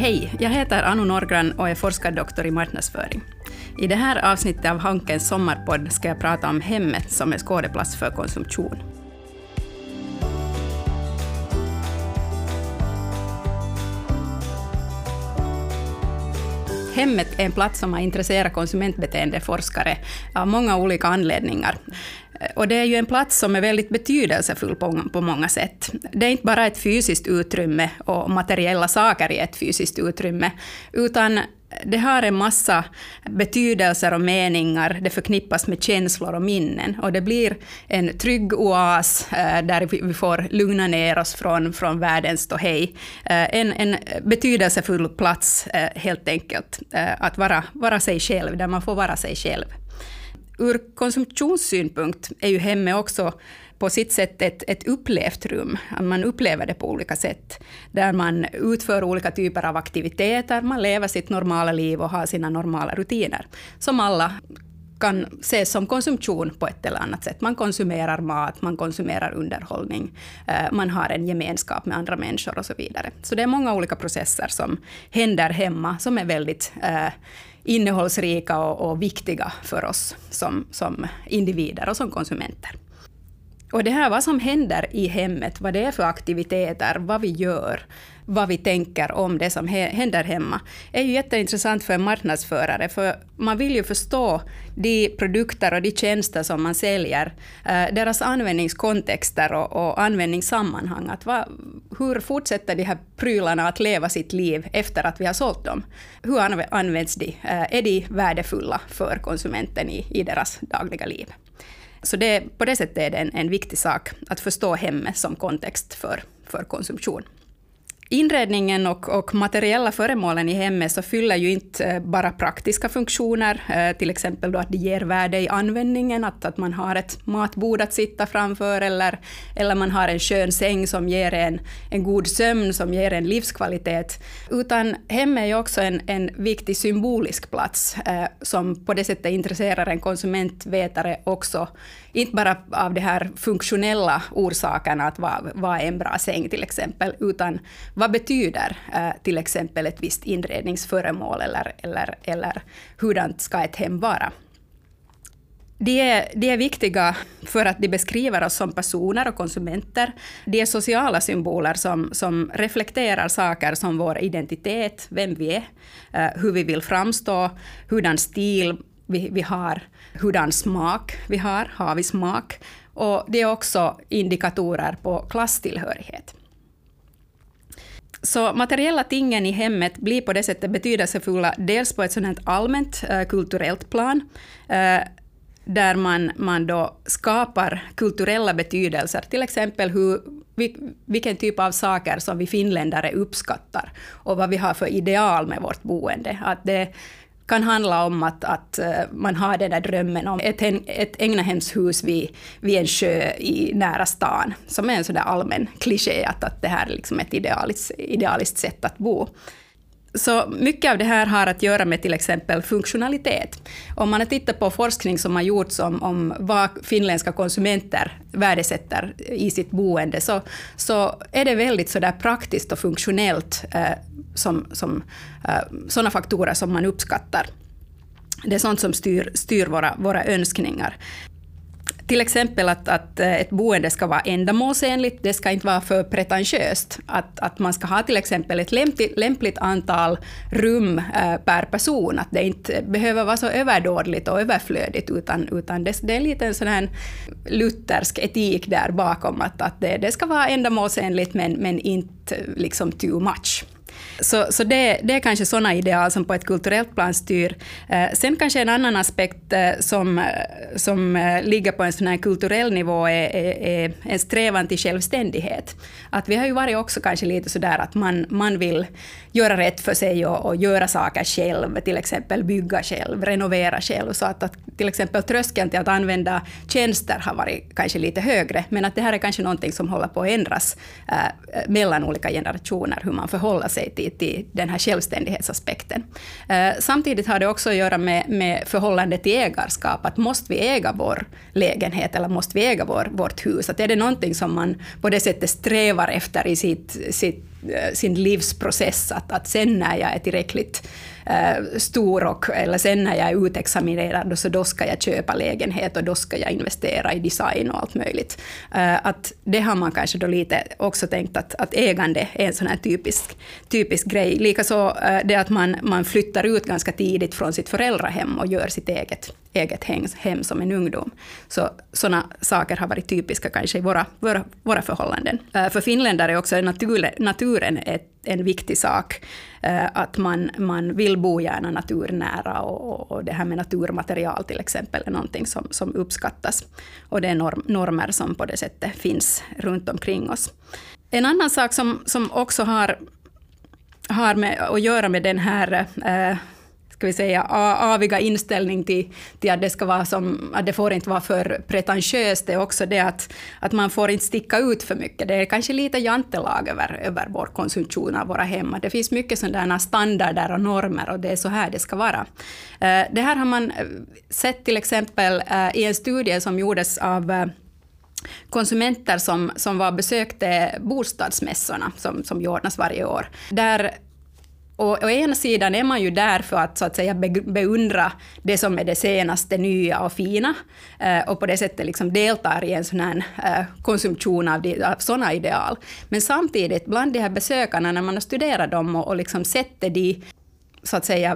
Hej, jag heter Anu Norgran och är forskardoktor i marknadsföring. I det här avsnittet av Hankens sommarpodd ska jag prata om hemmet som är skådeplats för konsumtion. Hemmet är en plats som har intresserat konsumentbeteendeforskare av många olika anledningar. Och det är ju en plats som är väldigt betydelsefull på, på många sätt. Det är inte bara ett fysiskt utrymme och materiella saker i ett fysiskt utrymme, utan det har en massa betydelser och meningar, det förknippas med känslor och minnen. Och det blir en trygg oas eh, där vi får lugna ner oss från, från världens ståhej. Eh, en, en betydelsefull plats eh, helt enkelt, att vara, vara sig själv, där man får vara sig själv. Ur konsumtionssynpunkt är ju hemmet också på sitt sätt ett, ett upplevt rum. Man upplever det på olika sätt. Där man utför olika typer av aktiviteter, man lever sitt normala liv och har sina normala rutiner. Som alla kan ses som konsumtion på ett eller annat sätt. Man konsumerar mat, man konsumerar underhållning, eh, man har en gemenskap med andra människor och så vidare. Så det är många olika processer som händer hemma som är väldigt eh, innehållsrika och, och viktiga för oss som, som individer och som konsumenter. Och det här vad som händer i hemmet, vad det är för aktiviteter, vad vi gör, vad vi tänker om det som händer hemma, är ju jätteintressant för en marknadsförare, för man vill ju förstå de produkter och de tjänster som man säljer, eh, deras användningskontexter och, och användningssammanhang. Att va, hur fortsätter de här prylarna att leva sitt liv efter att vi har sålt dem? Hur används de? Eh, är de värdefulla för konsumenten i, i deras dagliga liv? Så det, på det sättet är det en, en viktig sak att förstå hemmet som kontext för, för konsumtion. Inredningen och, och, materiella föremålen i hemmet så fyller ju inte eh, bara praktiska funktioner, eh, till exempel då att det ger värde i användningen, att, att man har ett matbord att sitta framför, eller, eller man har en skön säng som ger en, en god sömn, som ger en livskvalitet. Utan hemmet är ju också en, en viktig symbolisk plats, eh, som på det sättet intresserar en konsumentvetare också, inte bara av de här funktionella orsakerna, att vad är en bra säng till exempel, utan vad betyder eh, till exempel ett visst inredningsföremål eller, eller, eller hurdant ska ett hem vara? De är, de är viktiga för att de beskriver oss som personer och konsumenter. De är sociala symboler som, som reflekterar saker som vår identitet, vem vi är, eh, hur vi vill framstå, hurdan stil vi, vi har, hurdan smak vi har, har vi smak? Och det är också indikatorer på klasstillhörighet. Så materiella tingen i hemmet blir på det sättet betydelsefulla, dels på ett sådant allmänt äh, kulturellt plan, äh, där man, man då skapar kulturella betydelser, till exempel hur, vilken typ av saker som vi finländare uppskattar och vad vi har för ideal med vårt boende. Att det kan handla om att, att eh, man har den där drömmen om ett, ett egnahemshus vid, vid en sjö i nära stan, som är en sån där allmän kliché, att, att det här är liksom ett idealiskt, idealiskt sätt att bo. Så mycket av det här har att göra med till exempel funktionalitet. Om man har tittat på forskning som har gjorts om, om vad finländska konsumenter värdesätter i sitt boende, så, så är det väldigt så där praktiskt och funktionellt eh, som, som eh, sådana faktorer som man uppskattar. Det är sånt som styr, styr våra, våra önskningar. Till exempel att, att eh, ett boende ska vara ändamålsenligt, det ska inte vara för pretentiöst. Att, att man ska ha till exempel ett lämpligt, lämpligt antal rum eh, per person, att det inte behöver vara så överdådligt och överflödigt, utan, utan det, det är lite en sån här luthersk etik där bakom, att, att det, det ska vara ändamålsenligt men, men inte liksom too much. Så, så det, det är kanske sådana ideal som på ett kulturellt plan styr. Eh, sen kanske en annan aspekt eh, som, eh, som ligger på en sån här kulturell nivå är, är, är, en strävan till självständighet. Att vi har ju varit också kanske lite sådär att man, man vill göra rätt för sig och, och göra saker själv, till exempel bygga själv, renovera själv. Så att, att till exempel tröskeln till att använda tjänster har varit kanske lite högre, men att det här är kanske någonting som håller på att ändras äh, mellan olika generationer, hur man förhåller sig till, till den här självständighetsaspekten. Äh, samtidigt har det också att göra med, med förhållandet till ägarskap, att måste vi äga vår lägenhet eller måste vi äga vår, vårt hus? Att är det någonting som man på det sättet strävar efter i sitt, sitt Eh, sin livsprocess, att, att sen när jag är tillräckligt eh, stor och, eller sen när jag är utexaminerad, så då ska jag köpa lägenhet och då ska jag investera i design och allt möjligt. Eh, att det har man kanske då lite också tänkt att, att ägande är en sån här typisk, typisk grej. Likaså eh, det att man, man flyttar ut ganska tidigt från sitt föräldrahem och gör sitt eget, eget hem, hem som en ungdom. Så sådana saker har varit typiska kanske i våra, våra, våra förhållanden. Eh, för finländare är också natur, naturen ett en viktig sak. Eh, att man, man vill bo gärna naturnära och, och det här med naturmaterial till exempel är någonting som, som uppskattas. Och det är norm, normer som på det sättet finns runt omkring oss. En annan sak som, som också har, har med att göra med den här eh, ska vi säga, aviga inställning till, till att det ska vara som, att det får inte vara för pretentiöst, det är också det att, att man får inte sticka ut för mycket. Det är kanske lite jantelag över, över vår konsumtion av våra hem. Det finns mycket sådana standarder och normer och det är så här det ska vara. Eh, det här har man eh, sett till exempel eh, i en studie som gjordes av konsumenter som, som var besökte bostadsmässorna som, som ordnas varje år. Där och å ena sidan är man ju där för att, så att säga, beundra det som är det senaste, nya och fina, eh, och på det sättet liksom deltar i en sån här eh, konsumtion av, de, av sådana ideal. Men samtidigt, bland de här besökarna, när man har studerat dem och, och liksom sätter de så att säga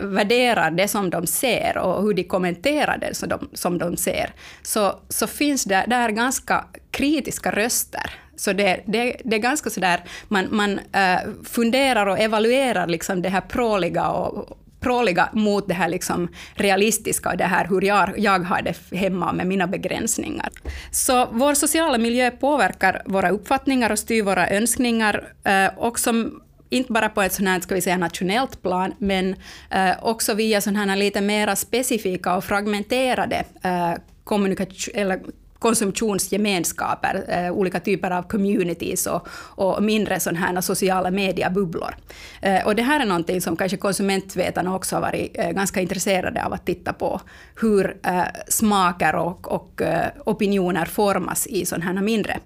värderar det som de ser och hur de kommenterar det som de, som de ser, så, så finns det där ganska kritiska röster så det, det, det är ganska sådär, man, man uh, funderar och evaluerar liksom det här pråliga och pråliga mot det här liksom realistiska och det här hur jag, jag har det hemma med mina begränsningar. Så vår sociala miljö påverkar våra uppfattningar och styr våra önskningar, uh, och som inte bara på ett sånt här, ska vi säga, nationellt plan, men eh, också via sådana här lite mera specifika och fragmenterade eh, kommunikation, eller konsumtionsgemenskaper, eh, olika typer av communities och, och mindre sådana här sociala mediebubblor. Eh, och det här är någonting som kanske konsumentvetarna också har varit eh, ganska intresserade av att titta på, hur eh, smaker och, och eh, opinioner formas i sådana här mindre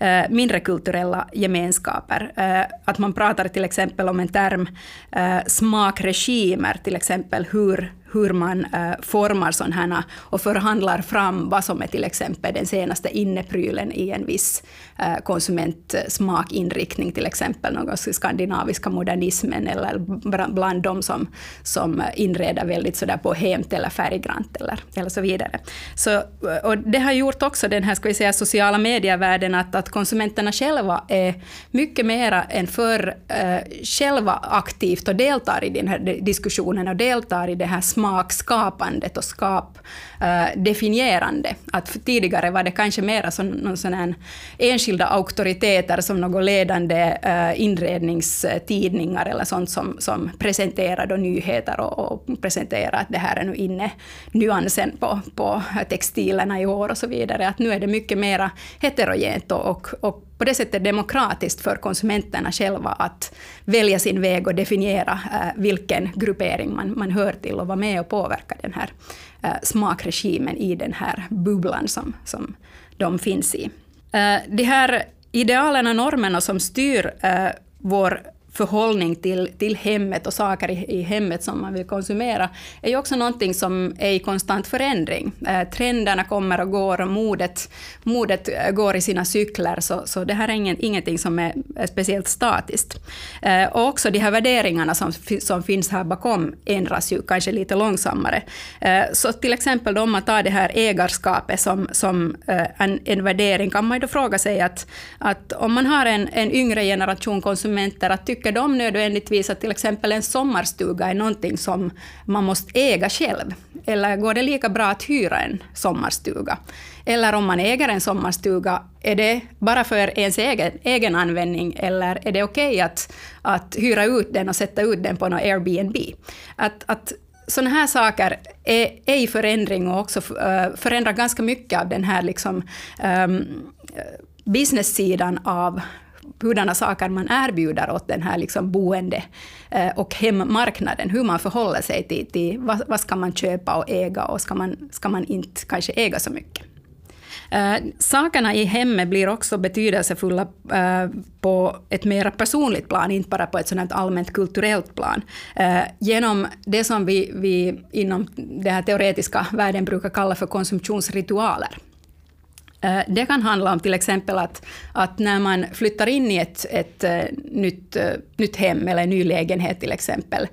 eh, mindre kulturella gemenskaper. Eh, att man pratar till exempel om en term eh, smakregimer, till exempel hur hur man äh, formar sådana här och förhandlar fram vad som är till exempel den senaste inneprylen i en viss äh, konsumentsmakinriktning, till exempel någon skandinaviska modernismen eller bland de som, som inreder väldigt sådär bohemt eller färggrant eller, eller så vidare. Så, eh, och det har gjort också den här ska vi säga, sociala medievärlden att, att konsumenterna själva är mycket mera än förr äh, själva aktivt och deltar i den här diskussionen och deltar i det här smakskapandet och skapdefinierande. Eh, att tidigare var det kanske mer som någon sån här enskilda auktoriteter som några ledande eh, inredningstidningar eller sånt som, som presenterade nyheter och, och presenterade att det här är nu inne nyansen på, på textilerna i år och så vidare. Att nu är det mycket mer heterogent och, och, och på det sättet demokratiskt för konsumenterna själva att välja sin väg och definiera eh, vilken gruppering man, man hör till och vara med och påverka den här eh, smakregimen i den här bubblan som, som de finns i. Eh, de här idealen och normerna som styr vår förhållning till, till hemmet och saker i, i hemmet som man vill konsumera, är ju också någonting som är i konstant förändring. Eh, trenderna kommer och går och modet, modet eh, går i sina cykler, så, så det här är ingen, ingenting som är, speciellt statiskt. Eh, och också de här värderingarna som, som finns här bakom ändras ju kanske lite långsammare. Eh, så till exempel om man tar det här ägarskapet som, som eh, en, en värdering, kan man ju då fråga sig att, att om man har en, en yngre generation konsumenter, att tycka tycker de nödvändigtvis att till exempel en sommarstuga är någonting som man måste äga själv? Eller går det lika bra att hyra en sommarstuga? Eller om man äger en sommarstuga, är det bara för ens egen, egen användning eller är det okej okay att, att hyra ut den och sätta ut den på någon Airbnb? Att, att sådana här saker är, är i förändring och också eh, förändrar ganska mycket av den här liksom, um, business-sidan av hurdana saker man erbjuder åt den här liksom boende eh, och hemmarknaden, hur man förhåller sig till, till vad, vad ska man köpa och äga och ska man, ska man inte kanske äga så mycket. Eh, sakerna i hemmet blir också betydelsefulla eh, på ett mer personligt plan, inte bara på ett sådant allmänt kulturellt plan. Eh, genom det som vi, vi inom den här teoretiska världen brukar kalla för konsumtionsritualer. Eh, det kan handla om till exempel att, att när man flyttar in i ett, ett eh, nytt, eh, nytt hem eller en ny lägenhet till exempel,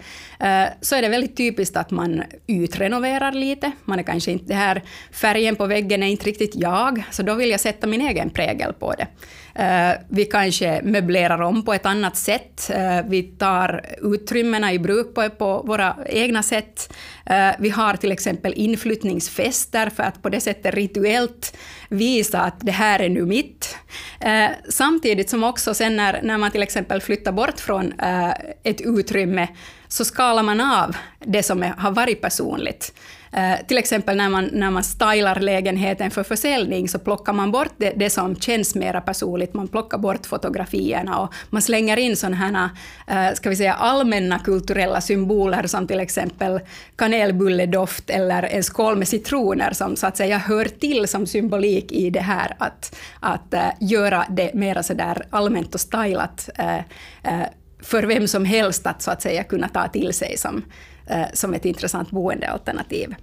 så är det väldigt typiskt att man utrenoverar lite. Man är kanske inte, det här färgen på väggen är inte riktigt jag, så då vill jag sätta min egen prägel på det. Eh, vi kanske möblerar om på ett annat sätt. Eh, vi tar utrymmena i bruk på, på våra egna sätt. Eh, vi har till exempel inflyttningsfester för att på det sättet rituellt visa att det här är nu mitt. Eh, samtidigt som också sen när, när man till exempel flyttar bort från eh, ett utrymme så skalar man av det som är, har varit personligt. Eh, till exempel när man, när man stylar lägenheten för försäljning så plockar man bort det, det som känns mera personligt. Man plockar bort fotografierna och man slänger in sådana här eh, ska vi säga, allmänna kulturella symboler som till exempel kanelbulledoft eller en skål med citroner som så att säga hör till som symbolik i det här att, att uh, göra det mera sådär allmänt och stylat eh, eh, för vem som helst att så att säga kunna ta till sig som, eh, som ett intressant boendealternativ.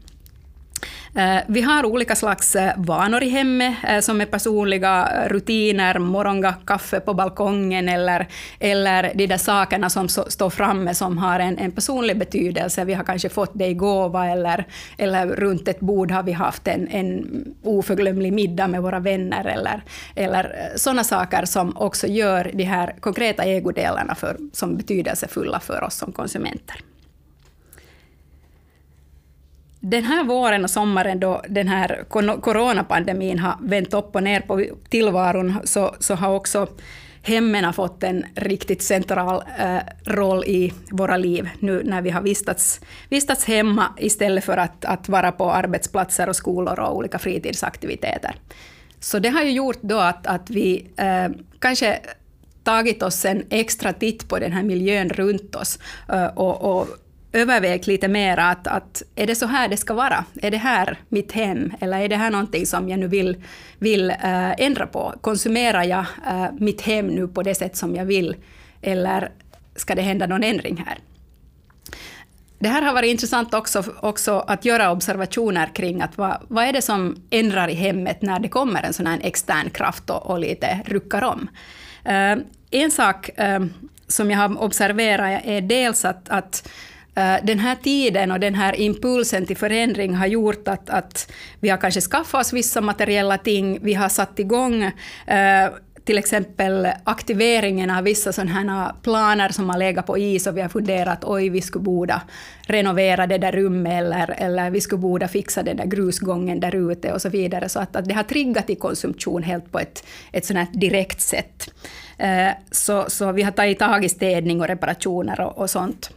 Eh, vi har olika slags eh, vanor i hemmet eh, som är personliga rutiner, morgonga, kaffe på balkongen eller, eller de där sakerna som står framme som har en, en personlig betydelse. Vi har kanske fått det i gåva eller, eller runt ett bord har vi haft en, en oförglömlig middag med våra vänner eller, eller sådana saker som också gör de här konkreta ägodelarna för, som betydelsefulla för oss som konsumenter. Den här våren och sommaren då den här coronapandemin har vänt upp och ner på tillvaron så, så har också hemmen fått en riktigt central eh, roll i våra liv nu när vi har vistats, vistats hemma istället för att, att vara på arbetsplatser och skolor och olika fritidsaktiviteter. Så det har ju gjort då att, att vi eh, kanske tagit oss en extra titt på den här miljön runt oss eh, och, och övervägt lite mer att, att är det så här det ska vara? Är det här mitt hem? Eller är det här någonting som jag nu vill, vill äh, ändra på? Konsumerar jag äh, mitt hem nu på det sätt som jag vill? Eller ska det hända någon ändring här? Det här har varit intressant också, också att göra observationer kring att vad, vad är det som ändrar i hemmet när det kommer en sån här extern kraft och, och lite ruckar om. Äh, en sak som jag har observerat är dels att, att Eh, den här tiden och den här impulsen till förändring har gjort att, att vi har kanske skaffat oss vissa materiella ting, vi har satt igång eh, till exempel aktiveringen av vissa sådana planer som har legat på is och vi har funderat oj, vi skulle borde renovera det där rummet eller, eller vi skulle borde fixa den där grusgången där ute och så vidare. Så att, att det har triggat i konsumtion helt på ett, ett sådant direkt sätt. Eh, så, så vi har tagit tag i städning och reparationer och, och sånt.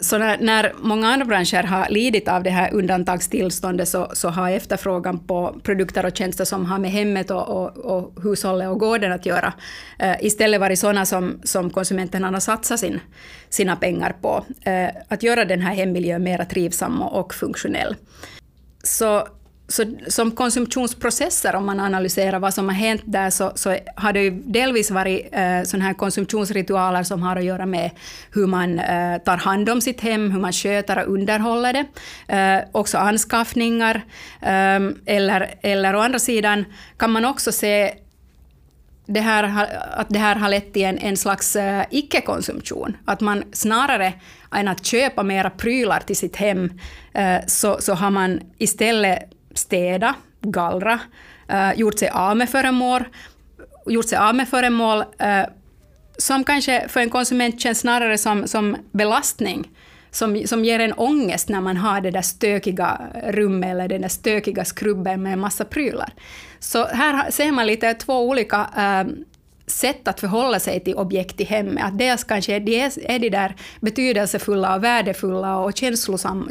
Så när, när, många andra branscher har lidit av det här undantagstillståndet så, så har efterfrågan på produkter och tjänster som har med hemmet och, och, och hushållet och gården att göra eh, istället varit sådana som, som konsumenterna har satsat sin, sina pengar på. Eh, att göra den här hemmiljön mer trivsam och, och funktionell. Så så som konsumtionsprocesser, om man analyserar vad som har hänt där, så, så har det ju delvis varit eh, sådana här konsumtionsritualer som har att göra med hur man eh, tar hand om sitt hem, hur man sköter och underhåller det. Eh, också anskaffningar. Eh, eller, eller å andra sidan kan man också se det här, att det här har lett till en, en slags eh, icke-konsumtion. Att man snarare än att köpa mera prylar till sitt hem, eh, så, så har man istället städa, gallra, uh, gjort sig av med föremål, gjort sig av med föremål uh, som kanske för en konsument känns snarare som, som belastning, som, som ger en ångest när man har det där stökiga rummet eller den där stökiga skrubben med en massa prylar. Så här ser man lite två olika uh, sätt att förhålla sig till objekt i hemmet. Att dels kanske de är de där betydelsefulla och värdefulla och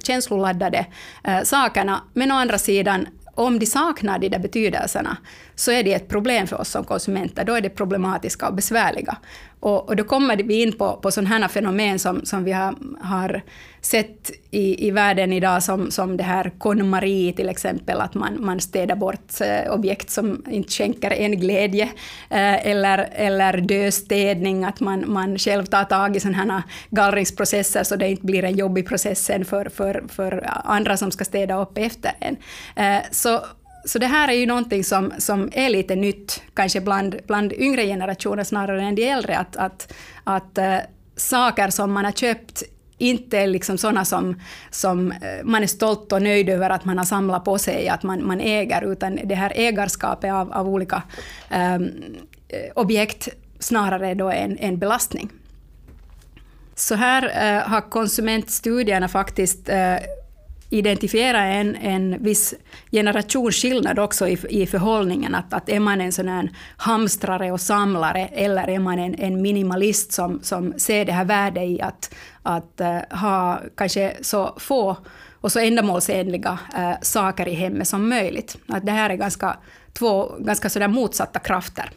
känsloladdade eh, sakerna, men å andra sidan om de saknar de där betydelserna så är det ett problem för oss som konsumenter. Då är det problematiska och besvärliga. Och, och då kommer vi in på, på sådana här fenomen som, som vi har, har sett i, i världen idag, som, som det här KonMari till exempel, att man, man städar bort eh, objekt som inte skänker en glädje, eh, eller, eller döstädning, att man, man själv tar tag i sådana här gallringsprocesser så det inte blir en jobbig process sen för, för, för andra som ska städa upp efter en. Eh, så så det här är ju någonting som, som är lite nytt, kanske bland, bland yngre generationer snarare än de äldre, att, att, att äh, saker som man har köpt inte är liksom sådana som, som eh, man är stolt och nöjd över att man har samlat på sig, att man, man äger, utan det här ägarskapet av, av olika um, objekt snarare då en, en belastning. Så här uh, har konsumentstudierna faktiskt identifiera en, en viss generationsskillnad också i, i förhållningen. Att, att är man en sån här hamstrare och samlare eller är man en, en minimalist som, som ser det här värdet i att, att uh, ha kanske så få och så ändamålsenliga uh, saker i hemmet som möjligt. Att det här är ganska, två ganska sådär motsatta krafter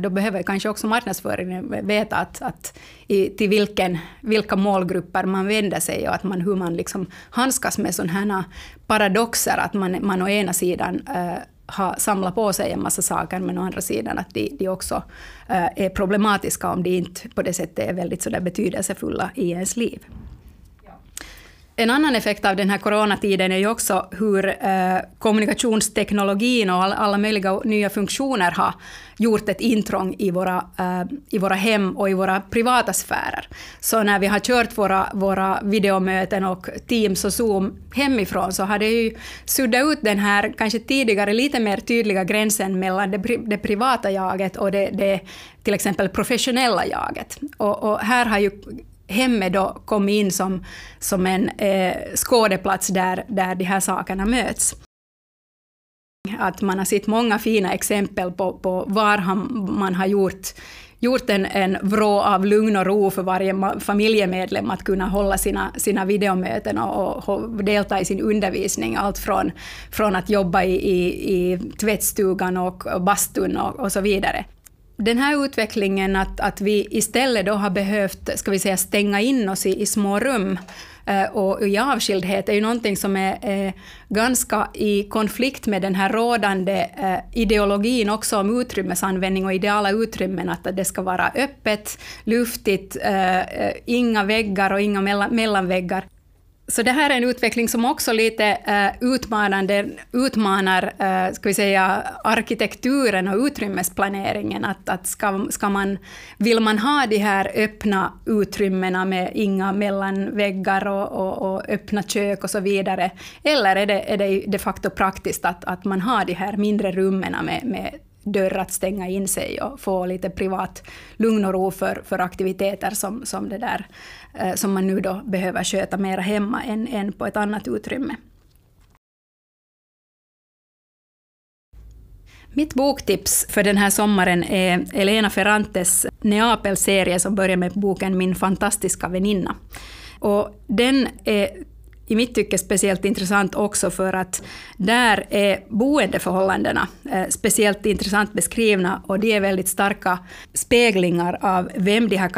då behöver kanske också marknadsföringen veta att, att i, till vilken, vilka målgrupper man vänder sig och att man, hur man liksom handskas med sådana här paradoxer, att man, man å ena sidan äh, har samlat på sig en massa saker, men å andra sidan att de, de också äh, är problematiska om de inte på det sättet är väldigt så där betydelsefulla i ens liv. En annan effekt av den här coronatiden är ju också hur eh, kommunikationsteknologin och all, alla möjliga nya funktioner har gjort ett intrång i våra, eh, i våra hem och i våra privata sfärer. Så när vi har kört våra, våra videomöten och Teams och Zoom hemifrån så har det ju suddat ut den här kanske tidigare lite mer tydliga gränsen mellan det, det privata jaget och det, det till exempel professionella jaget. Och, och här har ju hemmet då kom in som, som en eh, skådeplats där, där de här sakerna möts. Att man har sett många fina exempel på, på var man har gjort gjort en, en vrå av lugn och ro för varje familjemedlem att kunna hålla sina, sina videomöten och, och delta i sin undervisning. Allt från, från att jobba i, i, i tvättstugan och, och bastun och, och så vidare den här utvecklingen att, att vi istället då har behövt ska vi säga, stänga in oss i, i små rum eh, och i avskildhet är ju någonting som är, är ganska i konflikt med den här rådande eh, ideologin också om utrymmesanvändning och ideala utrymmen, att det ska vara öppet, luftigt, inga väggar och inga mellanväggar. Så det här är en utveckling som också lite eh, utmanande, utmanar eh, ska vi säga, arkitekturen och utrymmesplaneringen. Att, att ska, ska man, vill man ha de här öppna utrymmena med inga mellanväggar och, och, och, öppna kök och så vidare, eller är det, är det de facto praktiskt att, att man har de här mindre rummen med, med dörr att stänga in sig och få lite privat lugn och ro för, för aktiviteter som, som, det där, eh, som man nu då behöver sköta mera hemma än, än på ett annat utrymme. Mitt boktips för den här sommaren är Elena Ferrantes Neapel-serie som börjar med boken Min fantastiska väninna. Och den är i mitt tycke speciellt intressant också för att där är boendeförhållandena eh, speciellt intressant beskrivna och de är väldigt starka speglingar av vem de här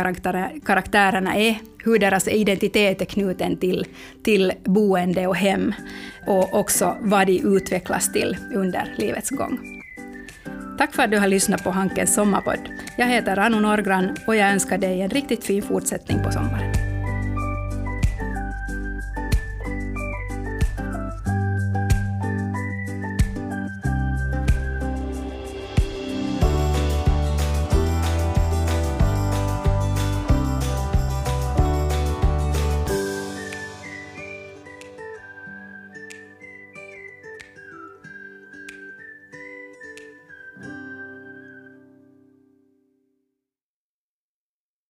karaktärerna är, hur deras identitet är knuten till, till boende och hem och också vad de utvecklas till under livets gång. Tack för att du har lyssnat på Hankens sommarpodd. Jag heter Anu Norgran och jag önskar dig en riktigt fin fortsättning på sommaren.